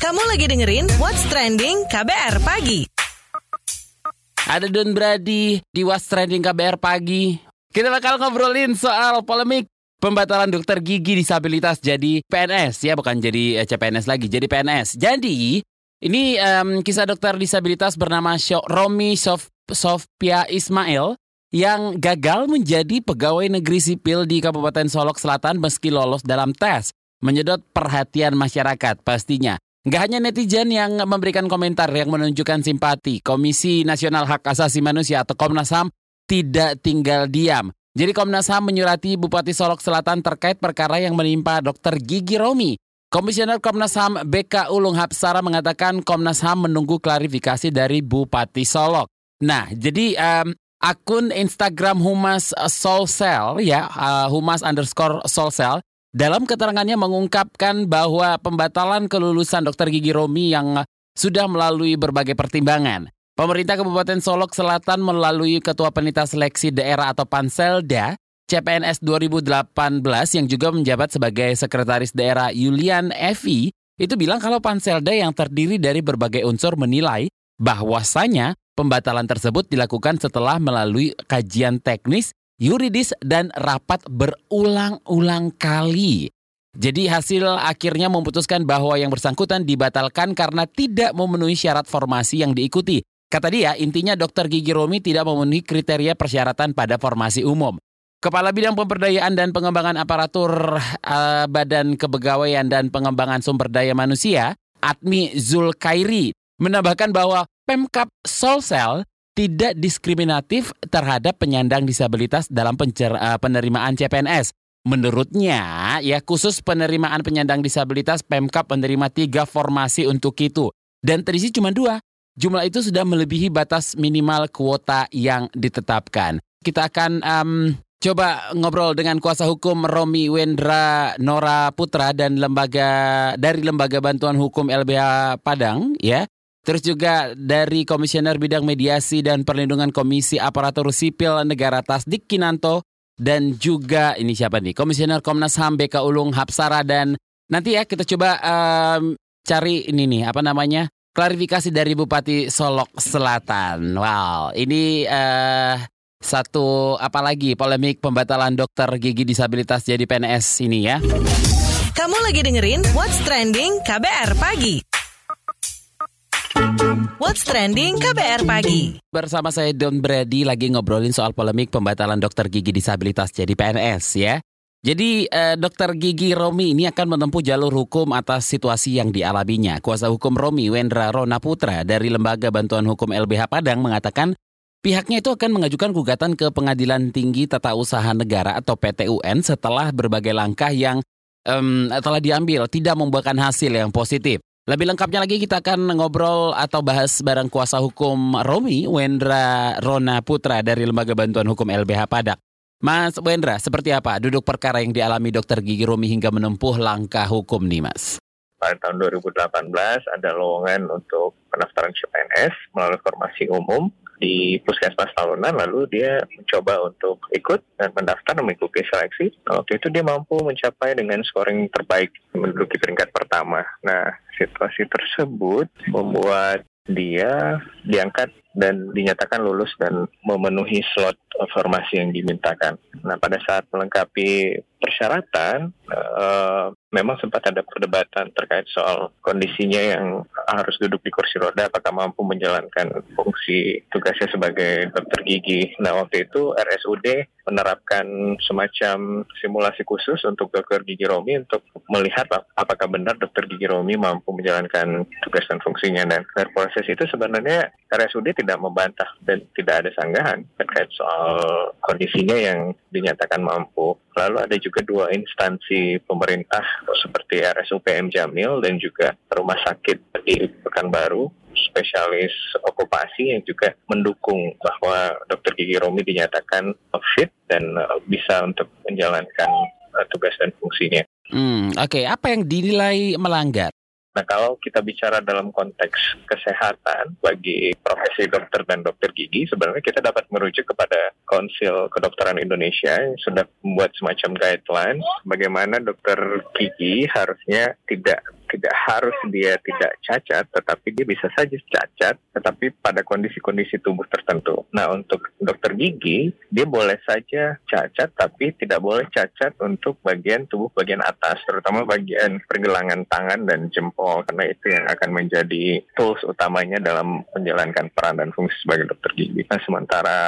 Kamu lagi dengerin What's Trending KBR Pagi. Ada Don Brady di Was Trending KBR pagi. Kita bakal ngobrolin soal polemik pembatalan dokter gigi disabilitas jadi PNS ya, bukan jadi eh, CPNS lagi, jadi PNS. Jadi ini em, kisah dokter disabilitas bernama Romi Sof Sofia Ismail yang gagal menjadi pegawai negeri sipil di Kabupaten Solok Selatan meski lolos dalam tes. Menyedot perhatian masyarakat pastinya. Nggak hanya netizen yang memberikan komentar yang menunjukkan simpati, Komisi Nasional Hak Asasi Manusia atau Komnas HAM tidak tinggal diam. Jadi Komnas HAM menyurati Bupati Solok Selatan terkait perkara yang menimpa Dr. Gigi Romi. Komisioner Komnas HAM BK Ulung Hapsara mengatakan Komnas HAM menunggu klarifikasi dari Bupati Solok. Nah, jadi em, akun Instagram Humas Solsel ya, eh, Humas underscore Solsel dalam keterangannya mengungkapkan bahwa pembatalan kelulusan Dr. Gigi Romi yang sudah melalui berbagai pertimbangan. Pemerintah Kabupaten Solok Selatan melalui Ketua Panitia Seleksi Daerah atau Panselda CPNS 2018 yang juga menjabat sebagai Sekretaris Daerah Yulian Evi itu bilang kalau Panselda yang terdiri dari berbagai unsur menilai bahwasanya pembatalan tersebut dilakukan setelah melalui kajian teknis, yuridis, dan rapat berulang-ulang kali. Jadi hasil akhirnya memutuskan bahwa yang bersangkutan dibatalkan karena tidak memenuhi syarat formasi yang diikuti. Kata dia, intinya dokter Gigi Romi tidak memenuhi kriteria persyaratan pada formasi umum. Kepala Bidang Pemberdayaan dan Pengembangan Aparatur eh, Badan Kepegawaian dan Pengembangan Sumber Daya Manusia, Admi Zulkairi, menambahkan bahwa Pemkap Solsel tidak diskriminatif terhadap penyandang disabilitas dalam eh, penerimaan CPNS. Menurutnya, ya khusus penerimaan penyandang disabilitas, Pemkap menerima tiga formasi untuk itu. Dan terisi cuma dua. Jumlah itu sudah melebihi batas minimal kuota yang ditetapkan. Kita akan em, coba ngobrol dengan kuasa hukum Romi Wendra Nora Putra dan lembaga dari Lembaga Bantuan Hukum LBH Padang, ya. Terus juga dari Komisioner Bidang Mediasi dan Perlindungan Komisi Aparatur Sipil Negara Tasdik Kinanto dan juga ini siapa nih? Komisioner Komnas HAM BK Ulung Hapsara dan nanti ya kita coba em, cari ini nih apa namanya? klarifikasi dari Bupati Solok Selatan. Wow, ini eh satu apa lagi polemik pembatalan dokter gigi disabilitas jadi PNS ini ya. Kamu lagi dengerin What's Trending KBR Pagi. What's Trending KBR Pagi. Bersama saya Don Brady lagi ngobrolin soal polemik pembatalan dokter gigi disabilitas jadi PNS ya. Jadi eh, dokter gigi Romi ini akan menempuh jalur hukum atas situasi yang dialaminya. Kuasa hukum Romi Wendra Rona Putra dari Lembaga Bantuan Hukum LBH Padang mengatakan pihaknya itu akan mengajukan gugatan ke Pengadilan Tinggi Tata Usaha Negara atau PTUN setelah berbagai langkah yang em, telah diambil tidak membuahkan hasil yang positif. Lebih lengkapnya lagi kita akan ngobrol atau bahas bareng kuasa hukum Romi Wendra Rona Putra dari Lembaga Bantuan Hukum LBH Padang. Mas Wendra, seperti apa duduk perkara yang dialami dokter gigi Romi hingga menempuh langkah hukum nih Mas? pada tahun 2018 ada lowongan untuk pendaftaran CPNS melalui formasi umum di Puskesmas Tahunan lalu dia mencoba untuk ikut dan mendaftar mengikuti seleksi. Nah, Waktu itu dia mampu mencapai dengan scoring terbaik menduduki peringkat pertama. Nah, situasi tersebut membuat dia diangkat dan dinyatakan lulus dan memenuhi slot formasi yang dimintakan. Nah, pada saat melengkapi persyaratan, eh, memang sempat ada perdebatan terkait soal kondisinya yang harus duduk di kursi roda, apakah mampu menjalankan fungsi tugasnya sebagai dokter gigi. Nah, waktu itu RSUD menerapkan semacam simulasi khusus untuk dokter gigi Romi untuk melihat ap- apakah benar dokter gigi Romi mampu menjalankan tugas dan fungsinya. Dan dari proses itu sebenarnya RSUD tidak membantah dan tidak ada sanggahan terkait soal kondisinya yang dinyatakan mampu. Lalu ada juga dua instansi pemerintah seperti RSUPM Jamil dan juga rumah sakit di Pekanbaru spesialis okupasi yang juga mendukung bahwa dokter gigi Romi dinyatakan fit dan uh, bisa untuk menjalankan uh, tugas dan fungsinya. Hmm, oke. Apa yang dinilai melanggar? Nah, kalau kita bicara dalam konteks kesehatan bagi profesi dokter dan dokter gigi, sebenarnya kita dapat merujuk kepada Konsil Kedokteran Indonesia yang sudah membuat semacam guidelines bagaimana dokter gigi harusnya tidak tidak harus dia tidak cacat, tetapi dia bisa saja cacat, tetapi pada kondisi-kondisi tubuh tertentu. Nah, untuk dokter gigi, dia boleh saja cacat, tapi tidak boleh cacat untuk bagian tubuh bagian atas, terutama bagian pergelangan tangan dan jempol, karena itu yang akan menjadi tools utamanya dalam menjalankan peran dan fungsi sebagai dokter gigi. Nah, sementara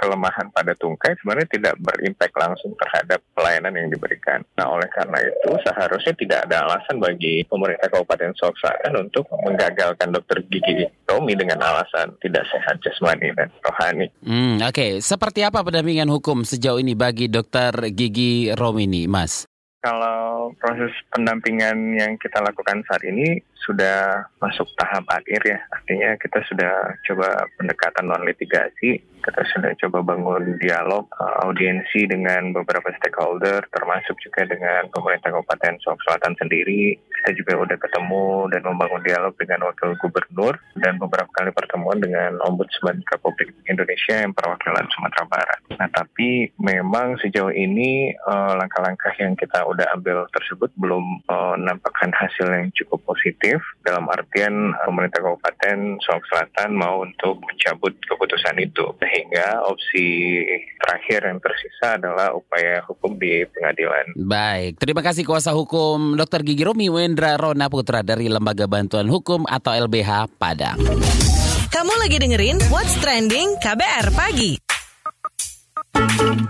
kelemahan pada tungkai sebenarnya tidak berimpact langsung terhadap pelayanan yang diberikan. Nah, oleh karena itu seharusnya tidak ada alasan bagi pemerintah Kabupaten Solok Selatan untuk menggagalkan dokter gigi Romi dengan alasan tidak sehat jasmani dan rohani. Hmm, Oke, okay. seperti apa pendampingan hukum sejauh ini bagi dokter gigi Romi ini, Mas? Kalau proses pendampingan yang kita lakukan saat ini sudah masuk tahap akhir ya. Artinya kita sudah coba pendekatan non litigasi, kita sudah coba bangun dialog uh, audiensi dengan beberapa stakeholder, termasuk juga dengan pemerintah Kabupaten Solok Selatan sendiri. Kita juga sudah ketemu dan membangun dialog dengan wakil gubernur dan beberapa kali pertemuan dengan Ombudsman Republik Indonesia yang perwakilan Sumatera Barat. Nah, tapi memang sejauh ini uh, langkah-langkah yang kita udah ambil tersebut belum uh, nampakkan hasil yang cukup positif positif dalam artian eh, pemerintah Kabupaten Sulawesi Selatan mau untuk mencabut keputusan itu sehingga opsi terakhir yang tersisa adalah upaya hukum di pengadilan. Baik, terima kasih kuasa hukum Dr. Gigi Romi Wendra Rona Putra dari Lembaga Bantuan Hukum atau LBH Padang. Kamu lagi dengerin What's Trending KBR Pagi.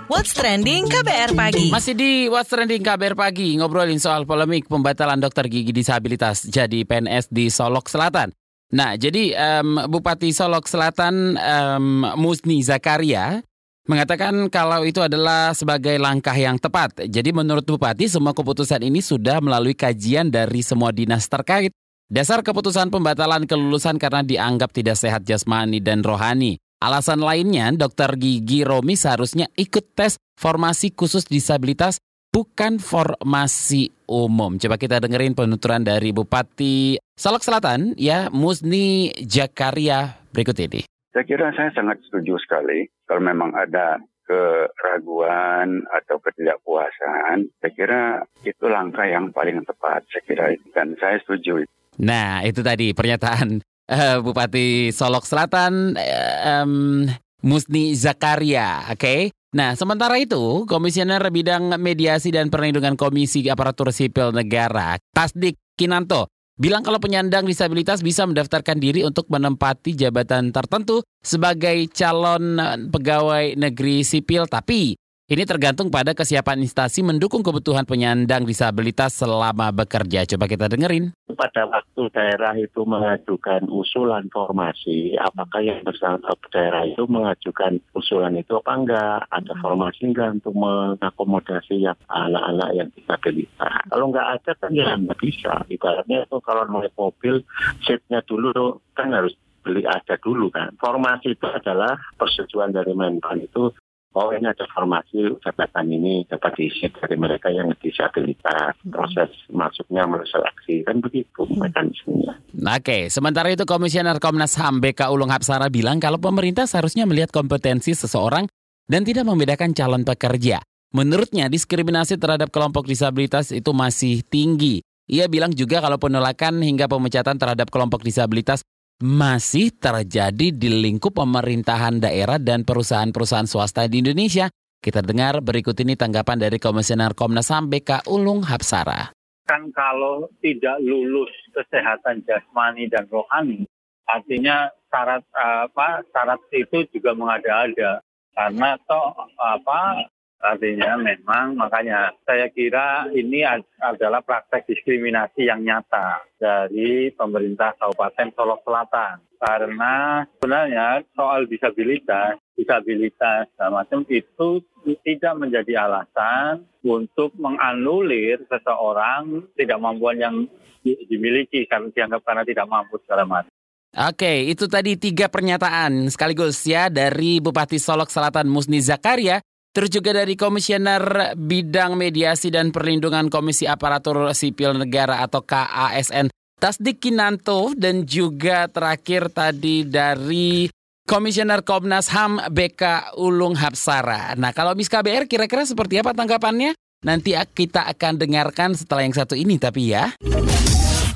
What's Trending KBR Pagi? Masih di What's Trending KBR Pagi Ngobrolin soal polemik pembatalan dokter gigi disabilitas Jadi PNS di Solok Selatan. Nah jadi um, Bupati Solok Selatan um, Musni Zakaria Mengatakan kalau itu adalah sebagai langkah yang tepat. Jadi menurut Bupati semua keputusan ini sudah melalui kajian dari semua dinas terkait. Dasar keputusan pembatalan kelulusan karena dianggap tidak sehat jasmani dan rohani Alasan lainnya, dokter gigi Romi seharusnya ikut tes formasi khusus disabilitas bukan formasi umum. Coba kita dengerin penuturan dari Bupati Salok Selatan, ya Musni Jakaria berikut ini. Saya kira saya sangat setuju sekali kalau memang ada keraguan atau ketidakpuasan, saya kira itu langkah yang paling tepat, saya kira dan saya setuju. Nah, itu tadi pernyataan uh, Bupati Solok Selatan um, Musni Zakaria, oke? Okay? Nah, sementara itu, Komisioner Bidang Mediasi dan Perlindungan Komisi Aparatur Sipil Negara, Tasdik Kinanto, bilang kalau penyandang disabilitas bisa mendaftarkan diri untuk menempati jabatan tertentu sebagai calon pegawai negeri sipil, tapi ini tergantung pada kesiapan instansi mendukung kebutuhan penyandang disabilitas selama bekerja. Coba kita dengerin. Pada waktu daerah itu mengajukan usulan formasi, apakah yang bersangkutan daerah itu mengajukan usulan itu apa enggak? Ada formasi enggak untuk mengakomodasi yang anak-anak yang disabilitas? Kalau enggak ada kan ya enggak bisa. Ibaratnya itu kalau naik mobil, seatnya dulu kan harus beli ada dulu kan. Formasi itu adalah persetujuan dari Menpan itu oh ini ada formasi jabatan ini dapat diisi dari mereka yang disabilitas proses masuknya melalui seleksi kan begitu mekanismenya. Oke, sementara itu Komisioner Komnas HAM BK Ulung Hapsara bilang kalau pemerintah seharusnya melihat kompetensi seseorang dan tidak membedakan calon pekerja. Menurutnya diskriminasi terhadap kelompok disabilitas itu masih tinggi. Ia bilang juga kalau penolakan hingga pemecatan terhadap kelompok disabilitas masih terjadi di lingkup pemerintahan daerah dan perusahaan-perusahaan swasta di Indonesia. Kita dengar berikut ini tanggapan dari Komisioner Komnas HAM BK Ulung Hapsara. Kan kalau tidak lulus kesehatan jasmani dan rohani, artinya syarat apa syarat itu juga mengada-ada karena toh apa Artinya memang makanya saya kira ini adalah praktek diskriminasi yang nyata dari pemerintah Kabupaten Solok Selatan. Karena sebenarnya soal disabilitas, disabilitas macam itu tidak menjadi alasan untuk menganulir seseorang tidak mampuan yang dimiliki karena dianggap karena tidak mampu segala macam. Oke, itu tadi tiga pernyataan sekaligus ya dari Bupati Solok Selatan Musni Zakaria Terus juga dari Komisioner Bidang Mediasi dan Perlindungan Komisi Aparatur Sipil Negara atau KASN Tasdik Kinanto dan juga terakhir tadi dari Komisioner Komnas HAM BK Ulung Hapsara. Nah kalau Miss KBR kira-kira seperti apa tanggapannya? Nanti kita akan dengarkan setelah yang satu ini tapi ya.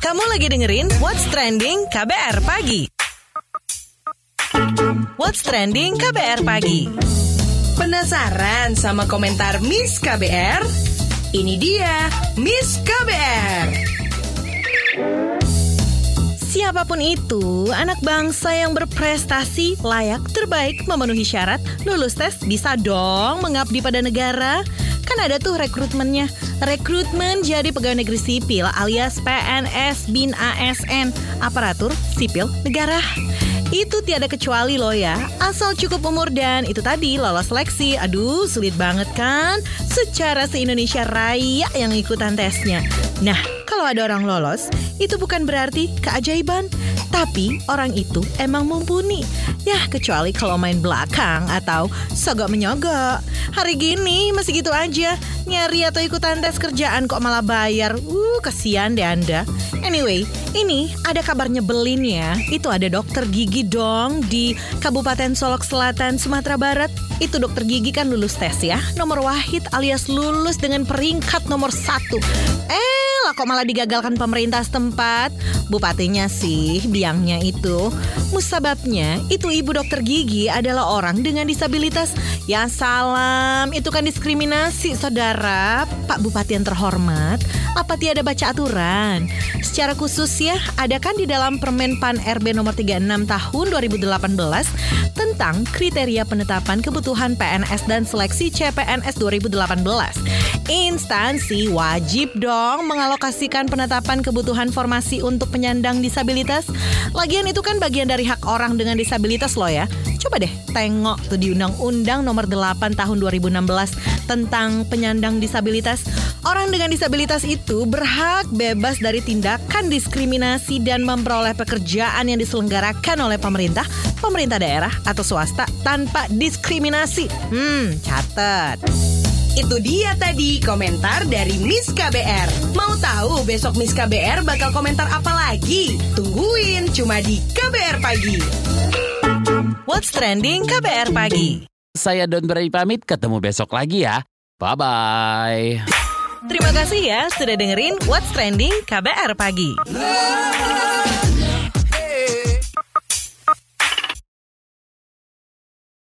Kamu lagi dengerin What's Trending KBR Pagi. What's Trending KBR Pagi. Penasaran sama komentar Miss KBR? Ini dia Miss KBR. Siapa pun itu, anak bangsa yang berprestasi layak terbaik memenuhi syarat lulus tes bisa dong mengabdi pada negara. Kan ada tuh rekrutmennya. Rekrutmen jadi pegawai negeri sipil alias PNS bin ASN, aparatur sipil negara. Itu tiada kecuali loh ya, asal cukup umur dan itu tadi lolos seleksi. Aduh, sulit banget kan? Secara se-Indonesia Raya yang ikutan tesnya. Nah, kalau ada orang lolos, itu bukan berarti keajaiban, tapi orang itu emang mumpuni. Ya, kecuali kalau main belakang atau sogok menyogok. Hari gini masih gitu aja, nyari atau ikutan tes kerjaan kok malah bayar. Uh, kasihan deh Anda. Anyway, ini ada kabar nyebelin ya. Itu ada dokter gigi dong di Kabupaten Solok Selatan, Sumatera Barat. Itu dokter gigi kan lulus tes ya. Nomor wahid alias lulus dengan peringkat nomor satu. Eh, kok malah digagalkan pemerintah setempat. Bupatinya sih, biangnya itu. Musababnya, itu ibu dokter gigi adalah orang dengan disabilitas. Ya salam, itu kan diskriminasi saudara. Pak Bupati yang terhormat, apa tiada baca aturan? Secara khusus ya, ada kan di dalam Permen Pan RB nomor 36 tahun 2018 tentang kriteria penetapan kebutuhan PNS dan seleksi CPNS 2018. Instansi wajib dong mengalokasikan penetapan kebutuhan formasi untuk penyandang disabilitas. Lagian itu kan bagian dari hak orang dengan disabilitas loh ya. Coba deh tengok tuh di Undang-Undang nomor 8 tahun 2016 tentang penyandang disabilitas. Orang dengan disabilitas itu berhak bebas dari tindakan diskriminasi dan memperoleh pekerjaan yang diselenggarakan oleh pemerintah, pemerintah daerah atau swasta tanpa diskriminasi. Hmm, catat. Itu dia tadi komentar dari Miss KBR. Mau tahu besok Miss KBR bakal komentar apa lagi? Tungguin cuma di KBR Pagi. What's Trending KBR Pagi. Saya Don Bray pamit, ketemu besok lagi ya. Bye-bye. Terima kasih ya sudah dengerin What's Trending KBR Pagi.